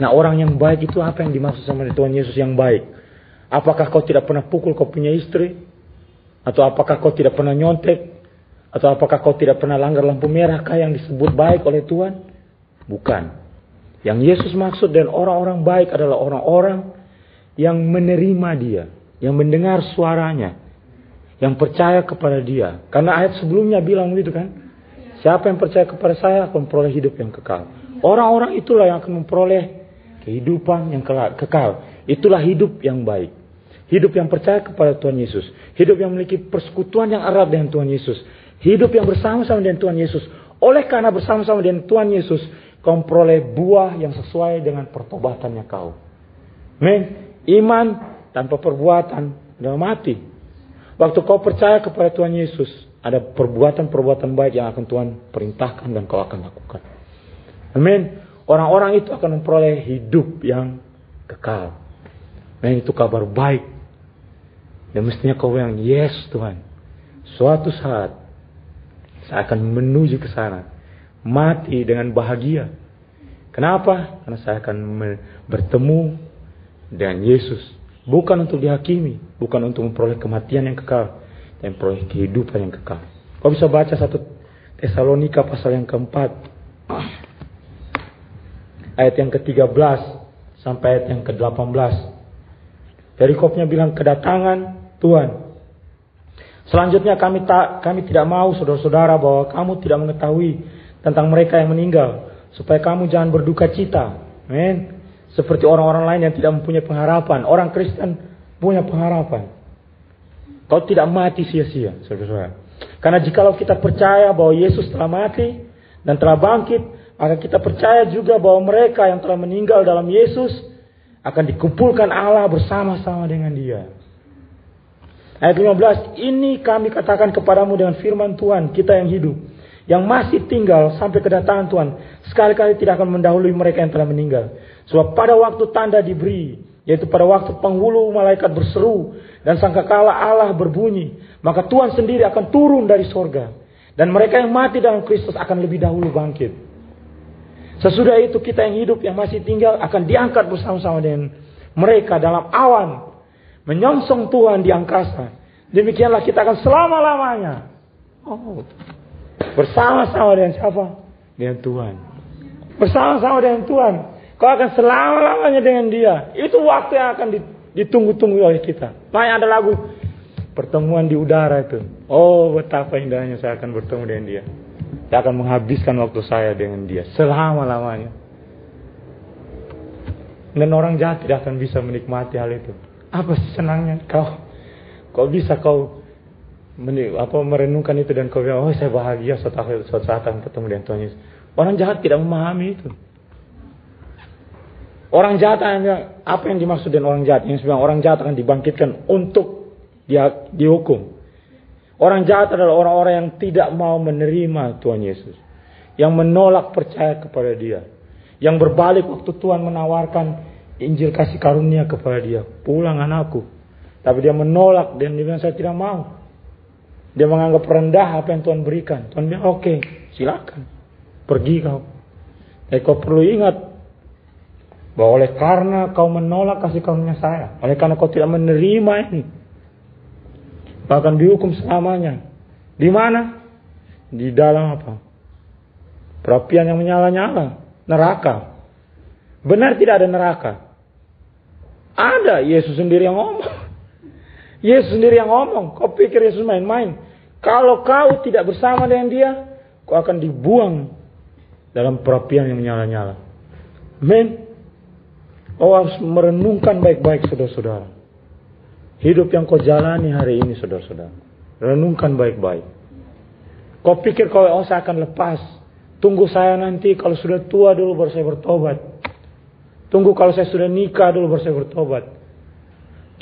Nah orang yang baik itu apa yang dimaksud sama Tuhan Yesus yang baik? Apakah kau tidak pernah pukul kau punya istri? Atau apakah kau tidak pernah nyontek? Atau apakah kau tidak pernah langgar lampu merah kah yang disebut baik oleh Tuhan? Bukan. Yang Yesus maksud dan orang-orang baik adalah orang-orang yang menerima dia, yang mendengar suaranya, yang percaya kepada dia. Karena ayat sebelumnya bilang begitu kan? Siapa yang percaya kepada saya akan memperoleh hidup yang kekal. Orang-orang itulah yang akan memperoleh kehidupan yang kekal. Itulah hidup yang baik. Hidup yang percaya kepada Tuhan Yesus. Hidup yang memiliki persekutuan yang erat dengan Tuhan Yesus. Hidup yang bersama-sama dengan Tuhan Yesus. Oleh karena bersama-sama dengan Tuhan Yesus, kau memperoleh buah yang sesuai dengan pertobatannya kau. Men, iman tanpa perbuatan adalah mati. Waktu kau percaya kepada Tuhan Yesus, ada perbuatan-perbuatan baik yang akan Tuhan perintahkan dan kau akan lakukan. Amin. Orang-orang itu akan memperoleh hidup yang kekal. Men, itu kabar baik. Dan mestinya kau bilang, yes Tuhan. Suatu saat, saya akan menuju ke sana mati dengan bahagia. Kenapa? Karena saya akan bertemu dengan Yesus. Bukan untuk dihakimi, bukan untuk memperoleh kematian yang kekal, dan memperoleh kehidupan yang kekal. Kau bisa baca satu Tesalonika pasal yang keempat. Ayat yang ke-13 sampai ayat yang ke-18. Dari kopnya bilang kedatangan Tuhan. Selanjutnya kami tak kami tidak mau saudara-saudara bahwa kamu tidak mengetahui tentang mereka yang meninggal supaya kamu jangan berduka cita. Amin. Seperti orang-orang lain yang tidak mempunyai pengharapan. Orang Kristen punya pengharapan. Kau tidak mati sia-sia, saudara-saudara. Karena jikalau kita percaya bahwa Yesus telah mati dan telah bangkit, maka kita percaya juga bahwa mereka yang telah meninggal dalam Yesus akan dikumpulkan Allah bersama-sama dengan dia. Ayat 15, ini kami katakan kepadamu dengan firman Tuhan, kita yang hidup yang masih tinggal sampai kedatangan Tuhan sekali-kali tidak akan mendahului mereka yang telah meninggal. Sebab pada waktu tanda diberi, yaitu pada waktu penghulu malaikat berseru dan sangkakala Allah berbunyi, maka Tuhan sendiri akan turun dari sorga. Dan mereka yang mati dalam Kristus akan lebih dahulu bangkit. Sesudah itu kita yang hidup yang masih tinggal akan diangkat bersama-sama dengan mereka dalam awan. Menyongsong Tuhan di angkasa. Demikianlah kita akan selama-lamanya. Oh, Bersama-sama dengan siapa? Dengan Tuhan. Bersama-sama dengan Tuhan. Kau akan selama-lamanya dengan dia. Itu waktu yang akan ditunggu-tunggu oleh kita. Makanya ada lagu pertemuan di udara itu. Oh betapa indahnya saya akan bertemu dengan dia. Saya akan menghabiskan waktu saya dengan dia. Selama-lamanya. Dan orang jahat tidak akan bisa menikmati hal itu. Apa senangnya kau? Kau bisa kau apa merenungkan itu dan kau bilang, oh saya bahagia suatu, suatu saat akan ketemu dengan Tuhan Yesus. Orang jahat tidak memahami itu. Orang jahat hanya apa yang dimaksud dengan orang jahat? Yang sebenarnya orang jahat akan dibangkitkan untuk dia dihukum. Orang jahat adalah orang-orang yang tidak mau menerima Tuhan Yesus. Yang menolak percaya kepada dia. Yang berbalik waktu Tuhan menawarkan Injil kasih karunia kepada dia. Pulang anakku. Tapi dia menolak dan dia bilang saya tidak mau. Dia menganggap rendah apa yang Tuhan berikan. Tuhan bilang, oke, okay, silakan. Pergi kau. Eh kau perlu ingat bahwa oleh karena kau menolak kasih karunia saya, oleh karena kau tidak menerima ini, bahkan dihukum selamanya. Di mana? Di dalam apa? Perapian yang menyala-nyala, neraka. Benar tidak ada neraka? Ada, Yesus sendiri yang ngomong. Yesus sendiri yang ngomong. Kau pikir Yesus main-main? Kalau kau tidak bersama dengan dia, kau akan dibuang dalam perapian yang menyala-nyala. Men, kau harus merenungkan baik-baik saudara-saudara. Hidup yang kau jalani hari ini saudara-saudara. Renungkan baik-baik. Kau pikir kau oh saya akan lepas. Tunggu saya nanti kalau sudah tua dulu baru saya bertobat. Tunggu kalau saya sudah nikah dulu baru saya bertobat.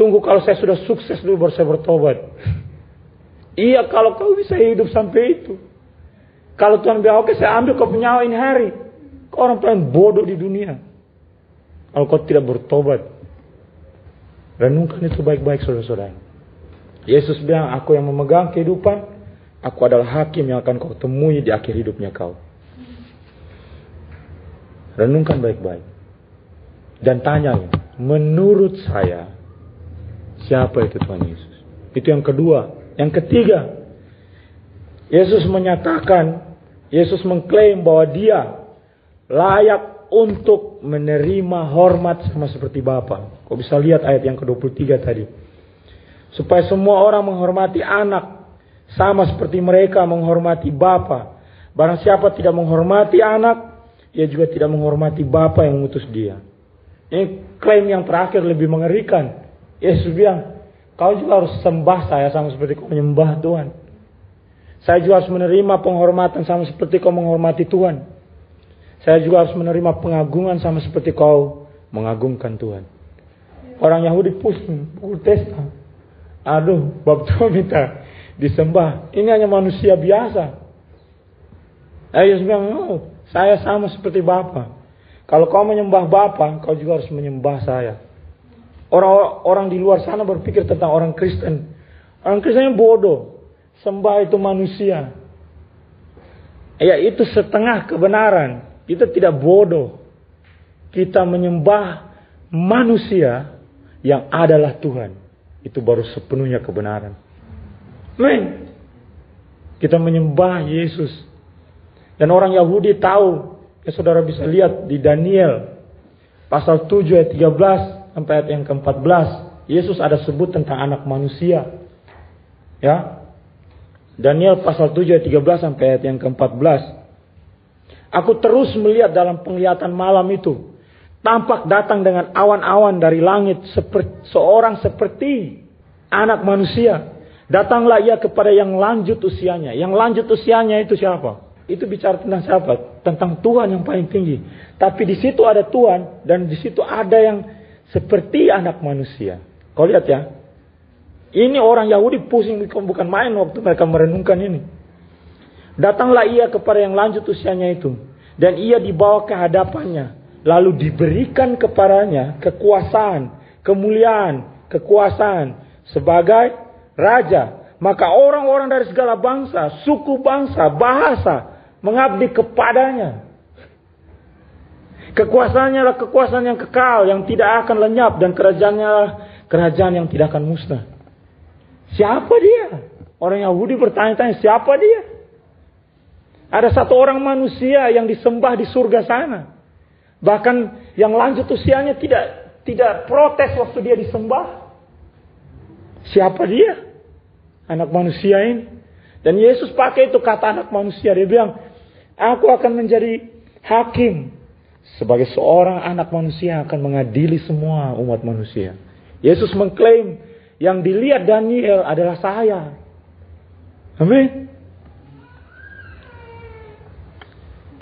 Tunggu kalau saya sudah sukses dulu baru saya bertobat. Iya kalau kau bisa hidup sampai itu. Kalau Tuhan bilang, oke saya ambil kau punya ini hari. Kau orang paling bodoh di dunia. Kalau kau tidak bertobat. Renungkan itu baik-baik saudara-saudara. Yesus bilang, aku yang memegang kehidupan. Aku adalah hakim yang akan kau temui di akhir hidupnya kau. Renungkan baik-baik. Dan tanya, menurut saya, siapa itu Tuhan Yesus? Itu yang kedua, yang ketiga, Yesus menyatakan, Yesus mengklaim bahwa dia layak untuk menerima hormat sama seperti Bapa. Kau bisa lihat ayat yang ke-23 tadi. Supaya semua orang menghormati anak sama seperti mereka menghormati Bapa. Barang siapa tidak menghormati anak, ia juga tidak menghormati Bapa yang mengutus dia. Ini klaim yang terakhir lebih mengerikan. Yesus bilang, kau juga harus sembah saya sama seperti kau menyembah Tuhan. Saya juga harus menerima penghormatan sama seperti kau menghormati Tuhan. Saya juga harus menerima pengagungan sama seperti kau mengagungkan Tuhan. Orang Yahudi pusing, protes. Aduh, bab Tuhan minta disembah. Ini hanya manusia biasa. Yesus bilang, oh, saya sama seperti Bapak. Kalau kau menyembah Bapa, kau juga harus menyembah saya. Orang-orang di luar sana berpikir tentang orang Kristen. Orang Kristen bodoh. Sembah itu manusia. Ya itu setengah kebenaran. Kita tidak bodoh. Kita menyembah manusia yang adalah Tuhan. Itu baru sepenuhnya kebenaran. Men. Kita menyembah Yesus. Dan orang Yahudi tahu Ya saudara bisa lihat di Daniel pasal 7 ayat 13 sampai ayat yang ke-14. Yesus ada sebut tentang anak manusia. Ya. Daniel pasal 7 ayat 13 sampai ayat yang ke-14. Aku terus melihat dalam penglihatan malam itu. Tampak datang dengan awan-awan dari langit seperti, seorang seperti anak manusia. Datanglah ia kepada yang lanjut usianya. Yang lanjut usianya itu siapa? Itu bicara tentang siapa? tentang Tuhan yang paling tinggi. Tapi di situ ada Tuhan dan di situ ada yang seperti anak manusia. Kau lihat ya. Ini orang Yahudi pusing bukan main waktu mereka merenungkan ini. Datanglah ia kepada yang lanjut usianya itu. Dan ia dibawa ke hadapannya. Lalu diberikan kepadanya kekuasaan, kemuliaan, kekuasaan. Sebagai raja. Maka orang-orang dari segala bangsa, suku bangsa, bahasa, mengabdi kepadanya. Kekuasaannya adalah kekuasaan yang kekal, yang tidak akan lenyap, dan kerajaannya adalah kerajaan yang tidak akan musnah. Siapa dia? Orang Yahudi bertanya-tanya, siapa dia? Ada satu orang manusia yang disembah di surga sana. Bahkan yang lanjut usianya tidak tidak protes waktu dia disembah. Siapa dia? Anak manusia ini. Dan Yesus pakai itu kata anak manusia. Dia bilang, Aku akan menjadi hakim sebagai seorang anak manusia akan mengadili semua umat manusia. Yesus mengklaim yang dilihat Daniel adalah saya. Amin.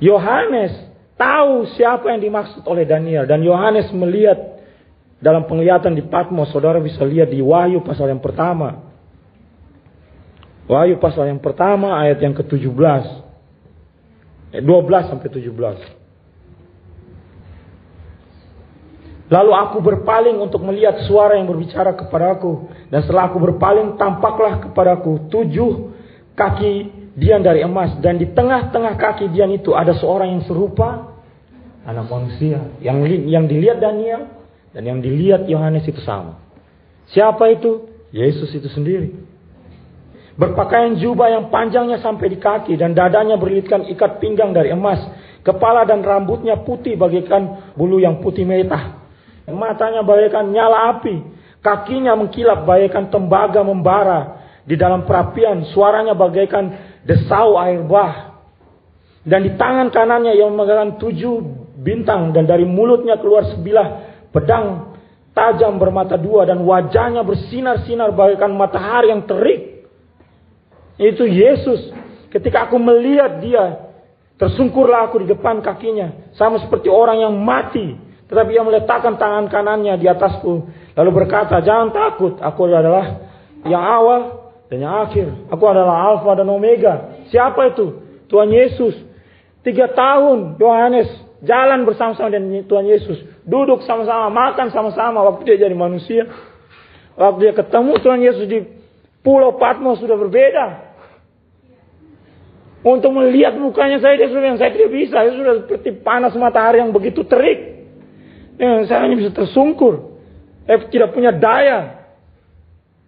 Yohanes tahu siapa yang dimaksud oleh Daniel dan Yohanes melihat dalam penglihatan di Patmos, saudara bisa lihat di Wahyu pasal yang pertama. Wahyu pasal yang pertama ayat yang ke-17. 12 eh, sampai 17. Lalu aku berpaling untuk melihat suara yang berbicara kepadaku. Dan setelah aku berpaling, tampaklah kepadaku tujuh kaki dian dari emas. Dan di tengah-tengah kaki dian itu ada seorang yang serupa anak manusia. Yang, yang dilihat Daniel dan yang dilihat Yohanes itu sama. Siapa itu? Yesus itu sendiri. Berpakaian jubah yang panjangnya sampai di kaki dan dadanya berlitkan ikat pinggang dari emas. Kepala dan rambutnya putih bagaikan bulu yang putih merah. Matanya bagaikan nyala api. Kakinya mengkilap bagaikan tembaga membara. Di dalam perapian suaranya bagaikan desau air bah. Dan di tangan kanannya yang memegang tujuh bintang. Dan dari mulutnya keluar sebilah pedang tajam bermata dua. Dan wajahnya bersinar-sinar bagaikan matahari yang terik. Itu Yesus. Ketika aku melihat dia, tersungkurlah aku di depan kakinya. Sama seperti orang yang mati. Tetapi ia meletakkan tangan kanannya di atasku. Lalu berkata, jangan takut. Aku adalah yang awal dan yang akhir. Aku adalah Alfa dan Omega. Siapa itu? Tuhan Yesus. Tiga tahun Yohanes jalan bersama-sama dengan Tuhan Yesus. Duduk sama-sama, makan sama-sama waktu dia jadi manusia. Waktu dia ketemu Tuhan Yesus di Pulau Patmos sudah berbeda. Untuk melihat mukanya saya, dia sudah yang saya tidak bisa. Saya sudah seperti panas matahari yang begitu terik. Yang saya hanya bisa tersungkur. Saya tidak punya daya.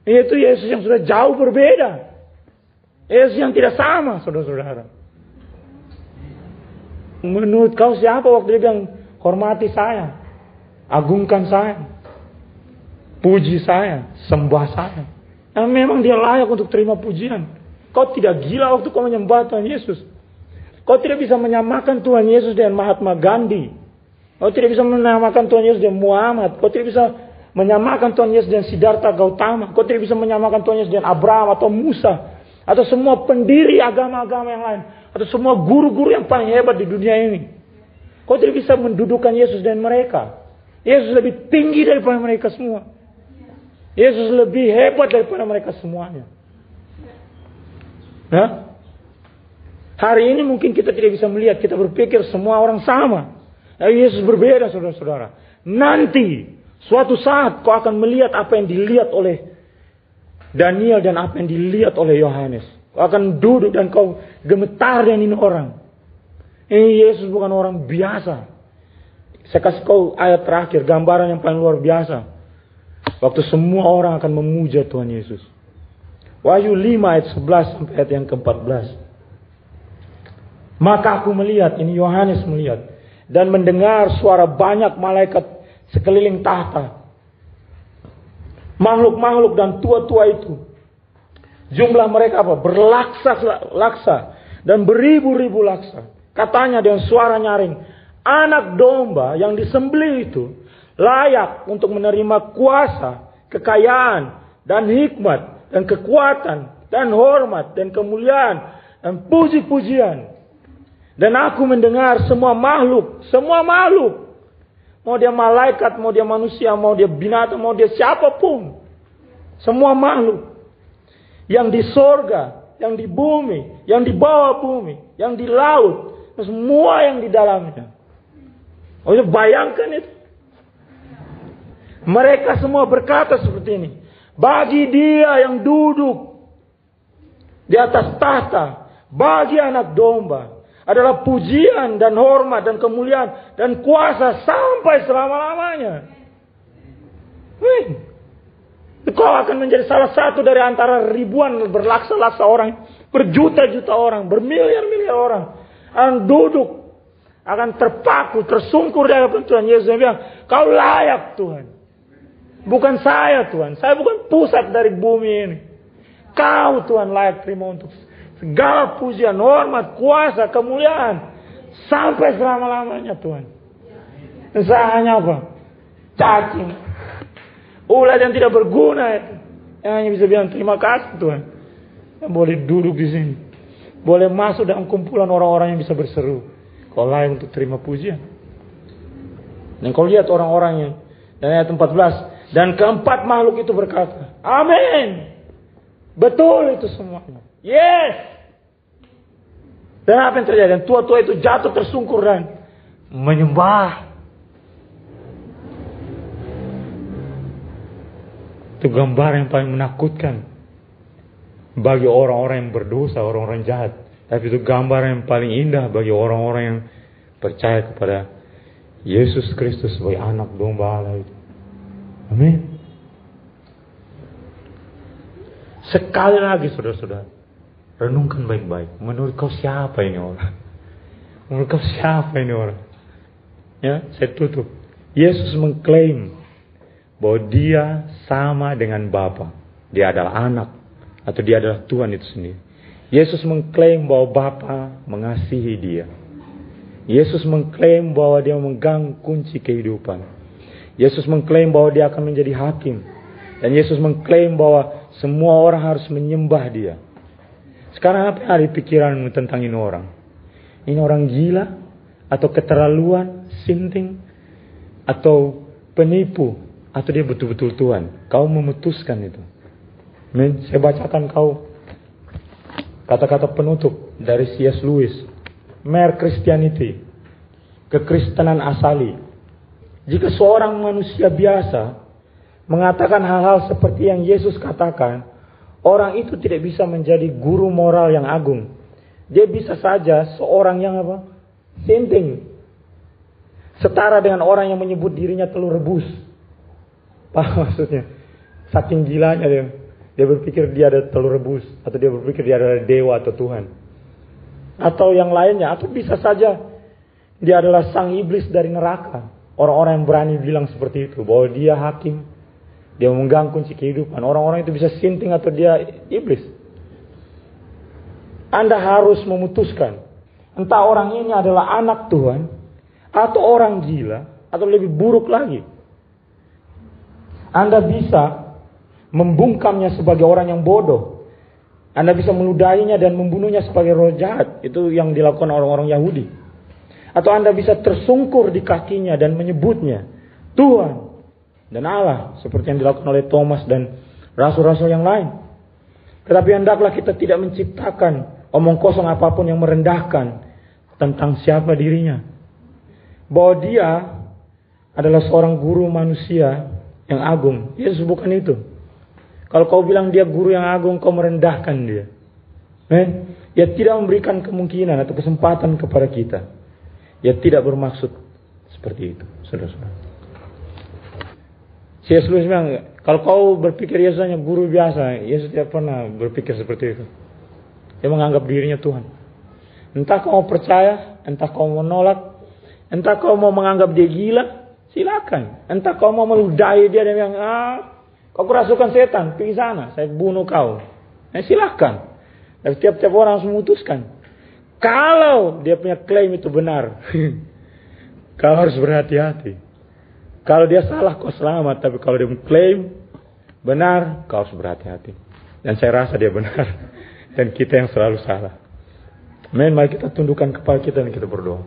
Itu Yesus yang sudah jauh berbeda. Yesus yang tidak sama, saudara-saudara. Menurut kau siapa waktu dia bilang, hormati saya, agungkan saya, puji saya, sembah saya. Nah, memang dia layak untuk terima pujian. Kau tidak gila waktu kau menyembah Tuhan Yesus. Kau tidak bisa menyamakan Tuhan Yesus dengan Mahatma Gandhi. Kau tidak bisa menyamakan Tuhan Yesus dengan Muhammad. Kau tidak bisa menyamakan Tuhan Yesus dengan Siddhartha Gautama. Kau tidak bisa menyamakan Tuhan Yesus dengan Abraham atau Musa. Atau semua pendiri agama-agama yang lain. Atau semua guru-guru yang paling hebat di dunia ini. Kau tidak bisa mendudukan Yesus dan mereka. Yesus lebih tinggi daripada mereka semua. Yesus lebih hebat daripada mereka semuanya. Nah, hari ini mungkin kita tidak bisa melihat, kita berpikir semua orang sama. Tapi Yesus berbeda saudara-saudara. Nanti, suatu saat kau akan melihat apa yang dilihat oleh Daniel dan apa yang dilihat oleh Yohanes. Kau akan duduk dan kau gemetar dengan ini orang. Ini Yesus bukan orang biasa. Saya kasih kau ayat terakhir, gambaran yang paling luar biasa. Waktu semua orang akan memuja Tuhan Yesus. Wahyu 5 ayat 11 sampai ayat yang ke-14. Maka aku melihat, ini Yohanes melihat. Dan mendengar suara banyak malaikat sekeliling tahta. Makhluk-makhluk dan tua-tua itu. Jumlah mereka apa? Berlaksa-laksa. Dan beribu-ribu laksa. Katanya dengan suara nyaring. Anak domba yang disembelih itu layak untuk menerima kuasa, kekayaan, dan hikmat, dan kekuatan, dan hormat, dan kemuliaan, dan puji-pujian. Dan aku mendengar semua makhluk, semua makhluk. Mau dia malaikat, mau dia manusia, mau dia binatang, mau dia siapa pun. Semua makhluk. Yang di sorga, yang di bumi, yang di bawah bumi, yang di laut. Semua yang di dalamnya. Oh, bayangkan itu. Mereka semua berkata seperti ini. Bagi dia yang duduk di atas tahta, bagi anak domba, adalah pujian dan hormat dan kemuliaan dan kuasa sampai selama-lamanya. Kau akan menjadi salah satu dari antara ribuan berlaksa-laksa orang, berjuta-juta orang, bermiliar-miliar orang. Akan duduk, akan terpaku, tersungkur di hadapan Tuhan Yesus bilang, kau layak Tuhan. Bukan saya Tuhan. Saya bukan pusat dari bumi ini. Kau Tuhan layak terima untuk segala pujian, hormat, kuasa, kemuliaan. Sampai selama-lamanya Tuhan. Saya hanya apa? Cacing. Ulat yang tidak berguna itu. Yang hanya bisa bilang terima kasih Tuhan. Yang boleh duduk di sini. Boleh masuk dalam kumpulan orang-orang yang bisa berseru. Kau layak untuk terima pujian. Dan kau lihat orang-orang yang dan ayat 14 dan keempat makhluk itu berkata, Amin. Betul itu semuanya. Yes. Dan apa yang terjadi? Dan tua-tua itu jatuh tersungkur dan menyembah. Itu gambar yang paling menakutkan bagi orang-orang yang berdosa, orang-orang jahat. Tapi itu gambar yang paling indah bagi orang-orang yang percaya kepada Yesus Kristus sebagai anak domba Allah itu. Amin. Sekali lagi saudara-saudara, renungkan baik-baik. Menurut kau siapa ini orang? Menurut kau siapa ini orang? Ya, saya tutup. Yesus mengklaim bahwa dia sama dengan Bapa. Dia adalah anak atau dia adalah Tuhan itu sendiri. Yesus mengklaim bahwa Bapa mengasihi dia. Yesus mengklaim bahwa dia memegang kunci kehidupan. Yesus mengklaim bahwa dia akan menjadi hakim. Dan Yesus mengklaim bahwa semua orang harus menyembah dia. Sekarang apa yang ada pikiranmu tentang ini orang? Ini orang gila? Atau keterlaluan? Sinting? Atau penipu? Atau dia betul-betul Tuhan? Kau memutuskan itu. Saya bacakan kau kata-kata penutup dari C.S. Lewis. Mere Christianity. Kekristenan asali. Jika seorang manusia biasa mengatakan hal-hal seperti yang Yesus katakan, orang itu tidak bisa menjadi guru moral yang agung. Dia bisa saja seorang yang apa? Sinting. Setara dengan orang yang menyebut dirinya telur rebus. Apa maksudnya? Saking gilanya dia. Dia berpikir dia ada telur rebus. Atau dia berpikir dia adalah dewa atau Tuhan. Atau yang lainnya. Atau bisa saja Dia adalah sang iblis dari neraka. Orang-orang yang berani bilang seperti itu. Bahwa dia hakim. Dia memegang kunci kehidupan. Orang-orang itu bisa sinting atau dia iblis. Anda harus memutuskan. Entah orang ini adalah anak Tuhan. Atau orang gila. Atau lebih buruk lagi. Anda bisa membungkamnya sebagai orang yang bodoh. Anda bisa meludahinya dan membunuhnya sebagai roh jahat. Itu yang dilakukan orang-orang Yahudi. Atau Anda bisa tersungkur di kakinya dan menyebutnya Tuhan dan Allah. Seperti yang dilakukan oleh Thomas dan rasul-rasul yang lain. Tetapi hendaklah kita tidak menciptakan omong kosong apa pun yang merendahkan tentang siapa dirinya. Bahwa dia adalah seorang guru manusia yang agung. Yesus bukan itu. Kalau kau bilang dia guru yang agung, kau merendahkan dia. Eh? Dia tidak memberikan kemungkinan atau kesempatan kepada kita. Dia tidak bermaksud seperti itu, saudara-saudara. Lewis bilang, kalau kau berpikir Yesus hanya guru biasa, Yesus tidak pernah berpikir seperti itu. Dia menganggap dirinya Tuhan. Entah kau mau percaya, entah kau mau menolak, entah kau mau menganggap dia gila, silakan. Entah kau mau meludahi dia dan bilang, ah, kau kerasukan setan, pergi sana, saya bunuh kau. Eh, silakan. Dan setiap-tiap orang harus memutuskan. Kalau dia punya klaim itu benar, kau harus berhati-hati. Kalau dia salah kau selamat, tapi kalau dia mengklaim benar, kau harus berhati-hati. Dan saya rasa dia benar. Dan kita yang selalu salah. Men, mari kita tundukkan kepala kita dan kita berdoa.